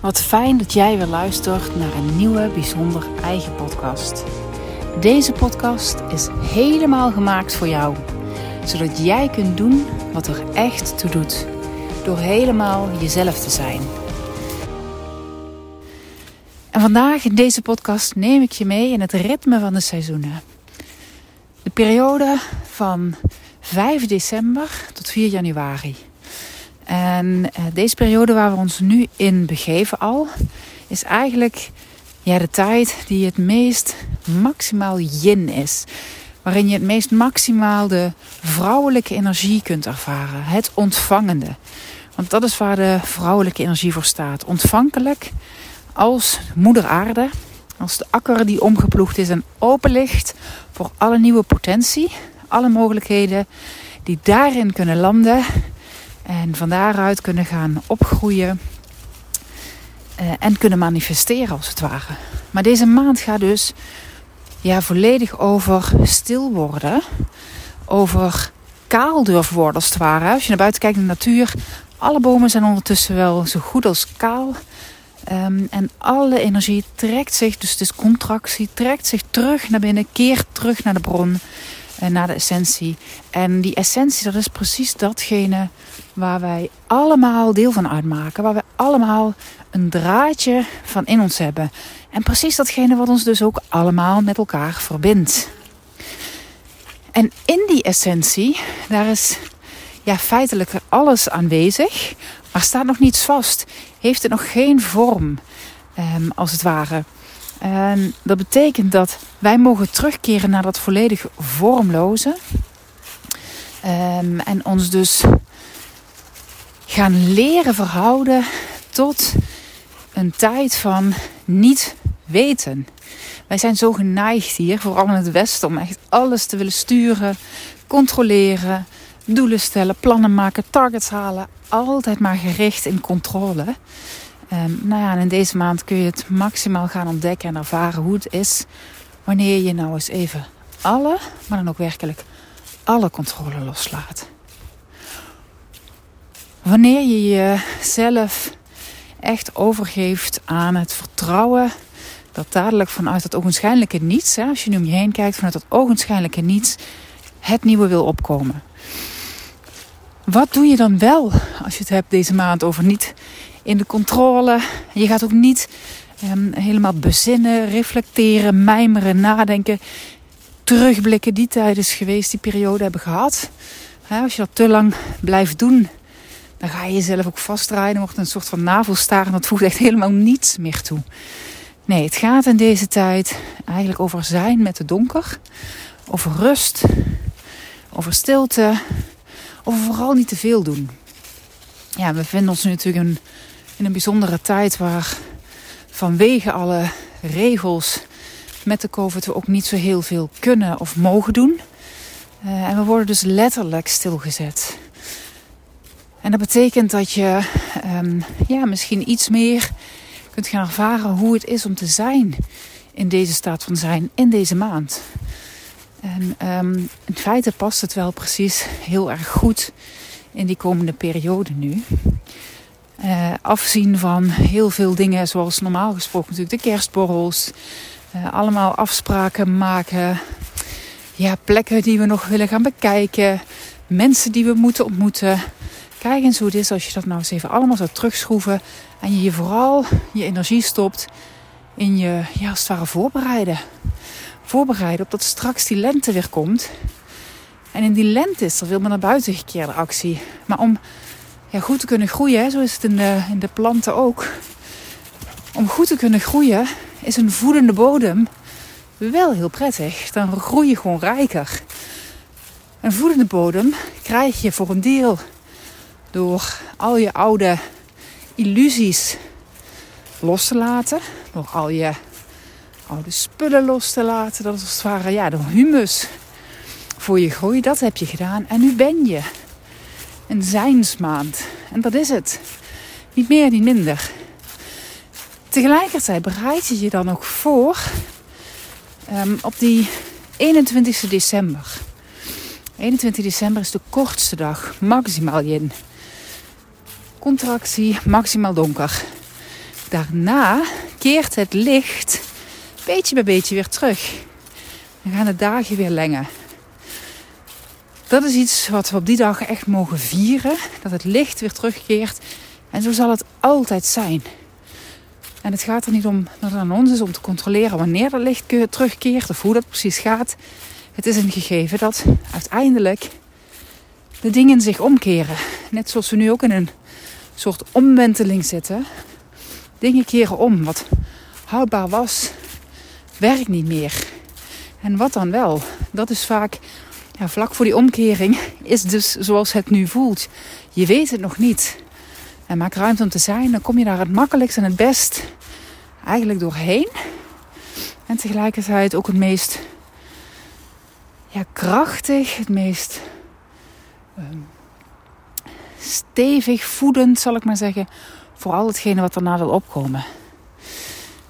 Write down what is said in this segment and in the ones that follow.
Wat fijn dat jij weer luistert naar een nieuwe bijzonder eigen podcast. Deze podcast is helemaal gemaakt voor jou, zodat jij kunt doen wat er echt toe doet, door helemaal jezelf te zijn. En vandaag in deze podcast neem ik je mee in het ritme van de seizoenen. De periode van 5 december tot 4 januari. En eh, deze periode waar we ons nu in begeven al, is eigenlijk ja, de tijd die het meest maximaal yin is. Waarin je het meest maximaal de vrouwelijke energie kunt ervaren. Het ontvangende. Want dat is waar de vrouwelijke energie voor staat. Ontvankelijk als moeder aarde. Als de akker die omgeploegd is en open ligt voor alle nieuwe potentie. Alle mogelijkheden die daarin kunnen landen en van daaruit kunnen gaan opgroeien uh, en kunnen manifesteren als het ware. Maar deze maand gaat dus ja, volledig over stil worden. Over kaal durven worden als het ware. Als je naar buiten kijkt in de natuur. Alle bomen zijn ondertussen wel zo goed als kaal. Um, en alle energie trekt zich, dus het is contractie, trekt zich terug naar binnen, keert terug naar de bron. Eh, naar de essentie. En die essentie, dat is precies datgene waar wij allemaal deel van uitmaken. Waar we allemaal een draadje van in ons hebben. En precies datgene wat ons dus ook allemaal met elkaar verbindt. En in die essentie, daar is ja, feitelijk alles aanwezig, maar staat nog niets vast. Heeft het nog geen vorm, um, als het ware. En dat betekent dat wij mogen terugkeren naar dat volledig vormloze. Um, en ons dus gaan leren verhouden tot een tijd van niet weten. Wij zijn zo geneigd hier, vooral in het Westen, om echt alles te willen sturen, controleren, doelen stellen, plannen maken, targets halen. Altijd maar gericht in controle. Um, nou ja, en in deze maand kun je het maximaal gaan ontdekken en ervaren hoe het is wanneer je nou eens even alle, maar dan ook werkelijk alle controle loslaat. Wanneer je jezelf echt overgeeft aan het vertrouwen dat dadelijk vanuit het ogenschijnlijke niets, hè, als je nu om je heen kijkt, vanuit dat ogenschijnlijke niets, het nieuwe wil opkomen. Wat doe je dan wel als je het hebt deze maand over niet in de controle. Je gaat ook niet um, helemaal bezinnen, reflecteren, mijmeren, nadenken. Terugblikken, die tijd is geweest, die periode hebben gehad. als je dat te lang blijft doen, dan ga je jezelf ook vastdraaien. Dan wordt een soort van navelstaar en dat voegt echt helemaal niets meer toe. Nee, het gaat in deze tijd eigenlijk over zijn met de donker. Over rust. Over stilte. Over vooral niet te veel doen. Ja, we bevinden ons nu natuurlijk in een bijzondere tijd waar vanwege alle regels met de COVID we ook niet zo heel veel kunnen of mogen doen. Uh, en we worden dus letterlijk stilgezet. En dat betekent dat je um, ja, misschien iets meer kunt gaan ervaren hoe het is om te zijn in deze staat van zijn, in deze maand. En um, in feite past het wel precies heel erg goed in die komende periode nu. Uh, afzien van heel veel dingen zoals normaal gesproken natuurlijk de kerstborrels. Uh, allemaal afspraken maken. Ja, plekken die we nog willen gaan bekijken. Mensen die we moeten ontmoeten. Kijk eens hoe het is als je dat nou eens even allemaal zou terugschroeven. En je je vooral je energie stopt in je, ja, als het ware voorbereiden. Voorbereiden op dat straks die lente weer komt. En in die lente is er veel meer naar buiten gekeerde actie. Maar om ja, goed te kunnen groeien, zo is het in de, in de planten ook. Om goed te kunnen groeien is een voedende bodem wel heel prettig. Dan groei je gewoon rijker. Een voedende bodem krijg je voor een deel door al je oude illusies los te laten. Door al je oude spullen los te laten. Dat is als het ware ja, de humus voor je groei. Dat heb je gedaan. En nu ben je een zijnsmaand. En dat is het. Niet meer, niet minder. Tegelijkertijd bereid je je dan ook voor um, op die 21 december. 21 december is de kortste dag, maximaal yin. Contractie, maximaal donker. Daarna keert het licht beetje bij beetje weer terug. Dan gaan de dagen weer lengen. Dat is iets wat we op die dag echt mogen vieren. Dat het licht weer terugkeert. En zo zal het altijd zijn. En het gaat er niet om dat het aan ons is om te controleren wanneer dat licht terugkeert of hoe dat precies gaat. Het is een gegeven dat uiteindelijk de dingen zich omkeren. Net zoals we nu ook in een soort omwenteling zitten. Dingen keren om. Wat houdbaar was, werkt niet meer. En wat dan wel? Dat is vaak ja, vlak voor die omkering, is dus zoals het nu voelt. Je weet het nog niet. En maak ruimte om te zijn, dan kom je daar het makkelijkst en het best eigenlijk doorheen. En tegelijkertijd ook het meest ja, krachtig, het meest um, stevig voedend, zal ik maar zeggen, voor al hetgene wat daarna wil opkomen.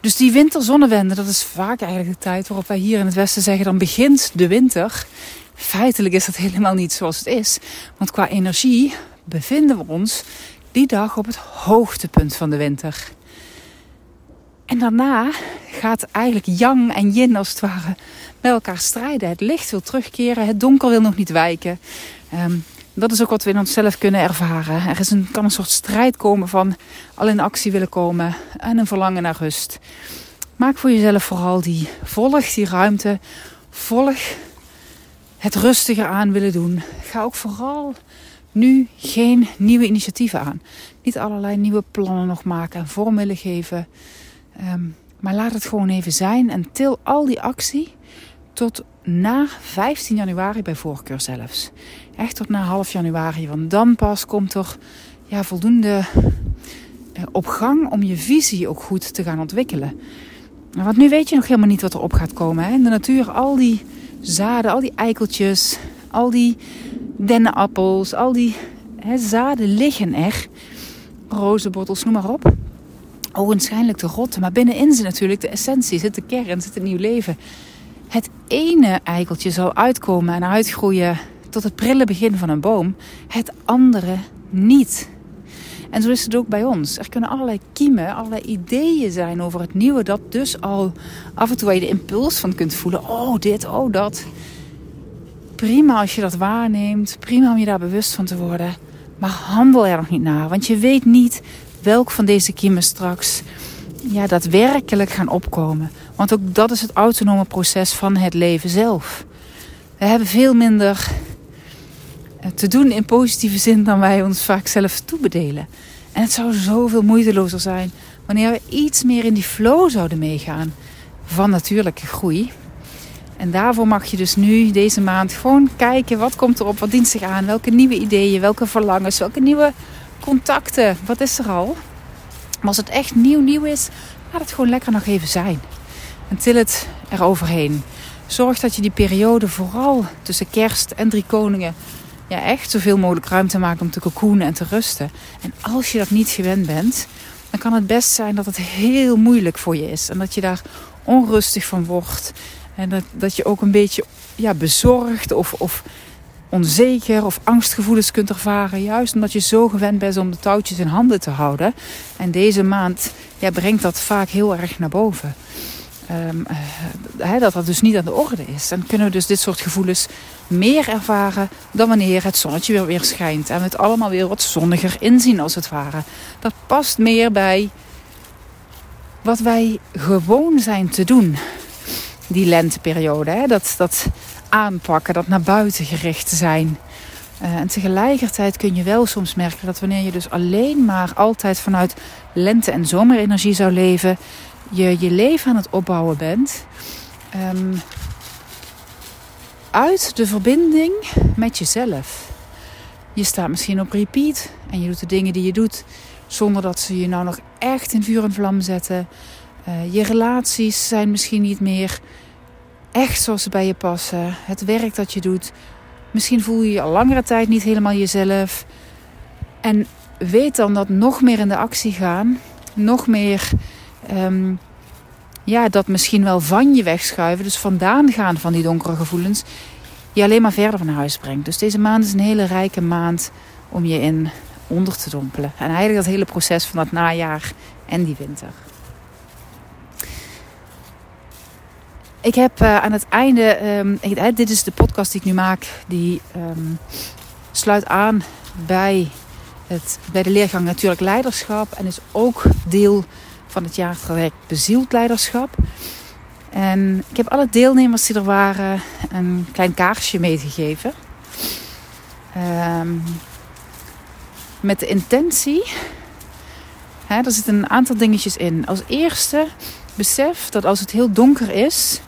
Dus die winterzonnewende, dat is vaak eigenlijk de tijd waarop wij hier in het Westen zeggen: dan begint de winter. Feitelijk is dat helemaal niet zoals het is. Want qua energie bevinden we ons die dag op het hoogtepunt van de winter. En daarna gaat eigenlijk yang en yin als het ware met elkaar strijden. Het licht wil terugkeren, het donker wil nog niet wijken. Um, dat is ook wat we in onszelf kunnen ervaren. Er is een, kan een soort strijd komen van al in actie willen komen en een verlangen naar rust. Maak voor jezelf vooral die volg die ruimte, volg het rustiger aan willen doen. Ga ook vooral nu geen nieuwe initiatieven aan. Niet allerlei nieuwe plannen nog maken en vormen geven. Ehm, maar laat het gewoon even zijn en til al die actie tot na 15 januari bij voorkeur zelfs. Echt tot na half januari, want dan pas komt er ja, voldoende eh, op gang om je visie ook goed te gaan ontwikkelen. Want nu weet je nog helemaal niet wat er op gaat komen. Hè? In de natuur, al die zaden, al die eikeltjes, al die dennenappels, al die hè, zaden liggen er. Rozenbottels, noem maar op. Ogenschijnlijk te rotten, maar binnenin zit natuurlijk de essentie, zit de kern, zit het nieuw leven. Het ene eikeltje zal uitkomen en uitgroeien tot het prille begin van een boom, het andere niet. En zo is het ook bij ons. Er kunnen allerlei kiemen, allerlei ideeën zijn over het nieuwe, dat dus al af en toe je de impuls van kunt voelen. Oh, dit, oh, dat. Prima als je dat waarneemt, prima om je daar bewust van te worden. Maar handel er nog niet naar, want je weet niet welk van deze kiemen straks ja, daadwerkelijk gaan opkomen. Want ook dat is het autonome proces van het leven zelf. We hebben veel minder eh, te doen in positieve zin dan wij ons vaak zelf toebedelen. En het zou zoveel moeitelozer zijn wanneer we iets meer in die flow zouden meegaan van natuurlijke groei. En daarvoor mag je dus nu deze maand gewoon kijken wat komt erop, wat dient zich aan, welke nieuwe ideeën, welke verlangens, welke nieuwe contacten, wat is er al. Maar als het echt nieuw nieuw is, laat het gewoon lekker nog even zijn. En til het eroverheen. Zorg dat je die periode vooral tussen kerst en drie koningen ja, echt zoveel mogelijk ruimte maakt om te cocoonen en te rusten. En als je dat niet gewend bent, dan kan het best zijn dat het heel moeilijk voor je is. En dat je daar onrustig van wordt. En dat, dat je ook een beetje ja, bezorgd of, of onzeker of angstgevoelens kunt ervaren. Juist omdat je zo gewend bent om de touwtjes in handen te houden. En deze maand ja, brengt dat vaak heel erg naar boven. Um, dat dat dus niet aan de orde is. Dan kunnen we dus dit soort gevoelens meer ervaren dan wanneer het zonnetje weer, weer schijnt. En we het allemaal weer wat zonniger inzien als het ware. Dat past meer bij wat wij gewoon zijn te doen. Die lenteperiode. Dat, dat aanpakken, dat naar buiten gericht zijn. Uh, en tegelijkertijd kun je wel soms merken dat wanneer je dus alleen maar altijd vanuit lente- en zomerenergie zou leven, je je leven aan het opbouwen bent. Um, uit de verbinding met jezelf. Je staat misschien op repeat en je doet de dingen die je doet zonder dat ze je nou nog echt in vuur en vlam zetten. Uh, je relaties zijn misschien niet meer echt zoals ze bij je passen. Het werk dat je doet. Misschien voel je je al langere tijd niet helemaal jezelf. En weet dan dat nog meer in de actie gaan, nog meer um, ja, dat misschien wel van je wegschuiven, dus vandaan gaan van die donkere gevoelens, je alleen maar verder van huis brengt. Dus deze maand is een hele rijke maand om je in onder te dompelen. En eigenlijk dat hele proces van dat najaar en die winter. Ik heb uh, aan het einde, um, ik, dit is de podcast die ik nu maak, die um, sluit aan bij, het, bij de leergang Natuurlijk Leiderschap en is ook deel van het jaartraject Bezield Leiderschap. En ik heb alle deelnemers die er waren een klein kaarsje meegegeven. Um, met de intentie. Hè, er zitten een aantal dingetjes in. Als eerste besef dat als het heel donker is,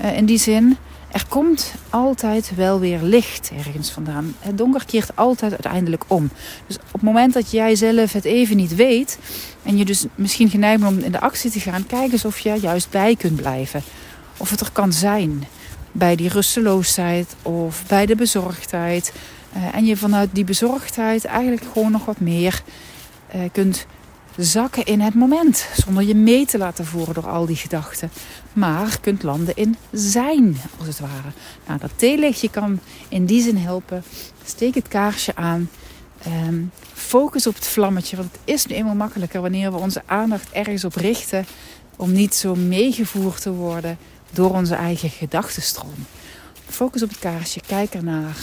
uh, in die zin, er komt altijd wel weer licht ergens vandaan. Het donker keert altijd uiteindelijk om. Dus op het moment dat jij zelf het even niet weet en je dus misschien geneigd bent om in de actie te gaan, kijk eens of je juist bij kunt blijven. Of het er kan zijn bij die rusteloosheid of bij de bezorgdheid. Uh, en je vanuit die bezorgdheid eigenlijk gewoon nog wat meer uh, kunt zakken in het moment. Zonder je mee te laten voeren door al die gedachten. Maar kunt landen in zijn, als het ware. Nou, dat theelichtje kan in die zin helpen. Steek het kaarsje aan. Um, focus op het vlammetje. Want het is nu eenmaal makkelijker wanneer we onze aandacht ergens op richten. Om niet zo meegevoerd te worden door onze eigen gedachtenstroom. Focus op het kaarsje. Kijk ernaar.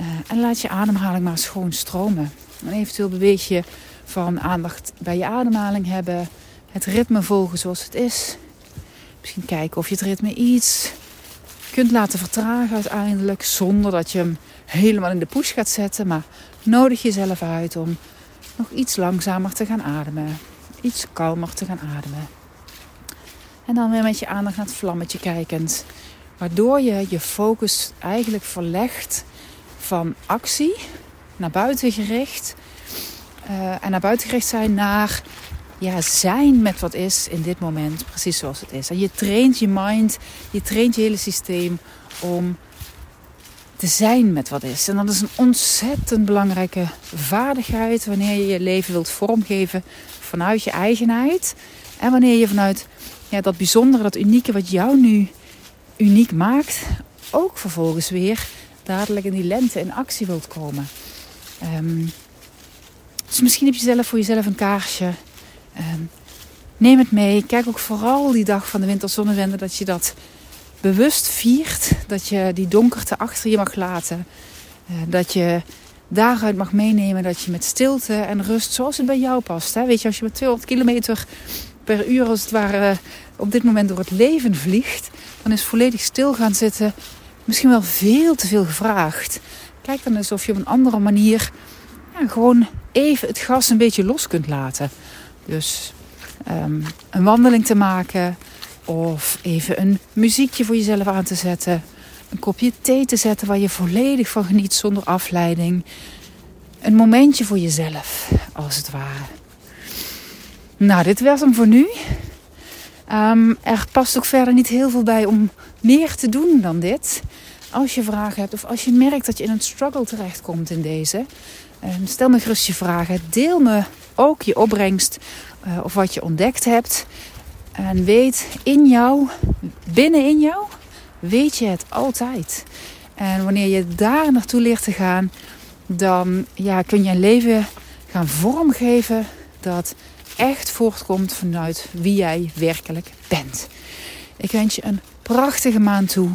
Uh, en laat je ademhaling maar schoon stromen. En eventueel beweeg je van aandacht bij je ademhaling hebben. Het ritme volgen zoals het is. Misschien kijken of je het ritme iets kunt laten vertragen uiteindelijk. Zonder dat je hem helemaal in de push gaat zetten. Maar nodig jezelf uit om nog iets langzamer te gaan ademen. Iets kalmer te gaan ademen. En dan weer met je aandacht naar het vlammetje kijkend. Waardoor je je focus eigenlijk verlegt van actie naar buiten gericht uh, en naar buiten gericht zijn naar ja, zijn met wat is in dit moment, precies zoals het is. En je traint je mind, je traint je hele systeem om te zijn met wat is. En dat is een ontzettend belangrijke vaardigheid wanneer je je leven wilt vormgeven vanuit je eigenheid. En wanneer je vanuit ja, dat bijzondere, dat unieke wat jou nu uniek maakt, ook vervolgens weer dadelijk in die lente in actie wilt komen. Um, dus misschien heb je zelf voor jezelf een kaarsje. Um, neem het mee. Kijk ook vooral die dag van de winterzonnewende dat je dat bewust viert. Dat je die donkerte achter je mag laten. Uh, dat je daaruit mag meenemen dat je met stilte en rust, zoals het bij jou past. Hè? Weet je, als je met 200 kilometer per uur als het ware op dit moment door het leven vliegt, dan is volledig stil gaan zitten misschien wel veel te veel gevraagd. Kijk dan eens of je op een andere manier gewoon even het gas een beetje los kunt laten. Dus um, een wandeling te maken of even een muziekje voor jezelf aan te zetten. Een kopje thee te zetten waar je volledig van geniet zonder afleiding. Een momentje voor jezelf, als het ware. Nou, dit was hem voor nu. Um, er past ook verder niet heel veel bij om meer te doen dan dit. Als je vragen hebt of als je merkt dat je in een struggle terechtkomt in deze, um, stel me gerust je vragen. Deel me ook je opbrengst uh, of wat je ontdekt hebt. En weet in jou, binnenin jou, weet je het altijd. En wanneer je daar naartoe leert te gaan, dan ja, kun je een leven gaan vormgeven dat echt voortkomt vanuit wie jij werkelijk bent. Ik wens je een prachtige maand toe.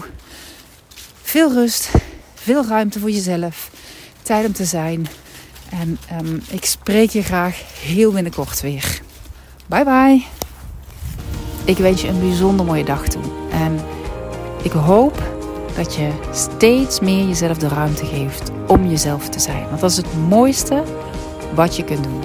Veel rust, veel ruimte voor jezelf, tijd om te zijn. En um, ik spreek je graag heel binnenkort weer. Bye bye. Ik wens je een bijzonder mooie dag toe. En ik hoop dat je steeds meer jezelf de ruimte geeft om jezelf te zijn. Want dat is het mooiste wat je kunt doen.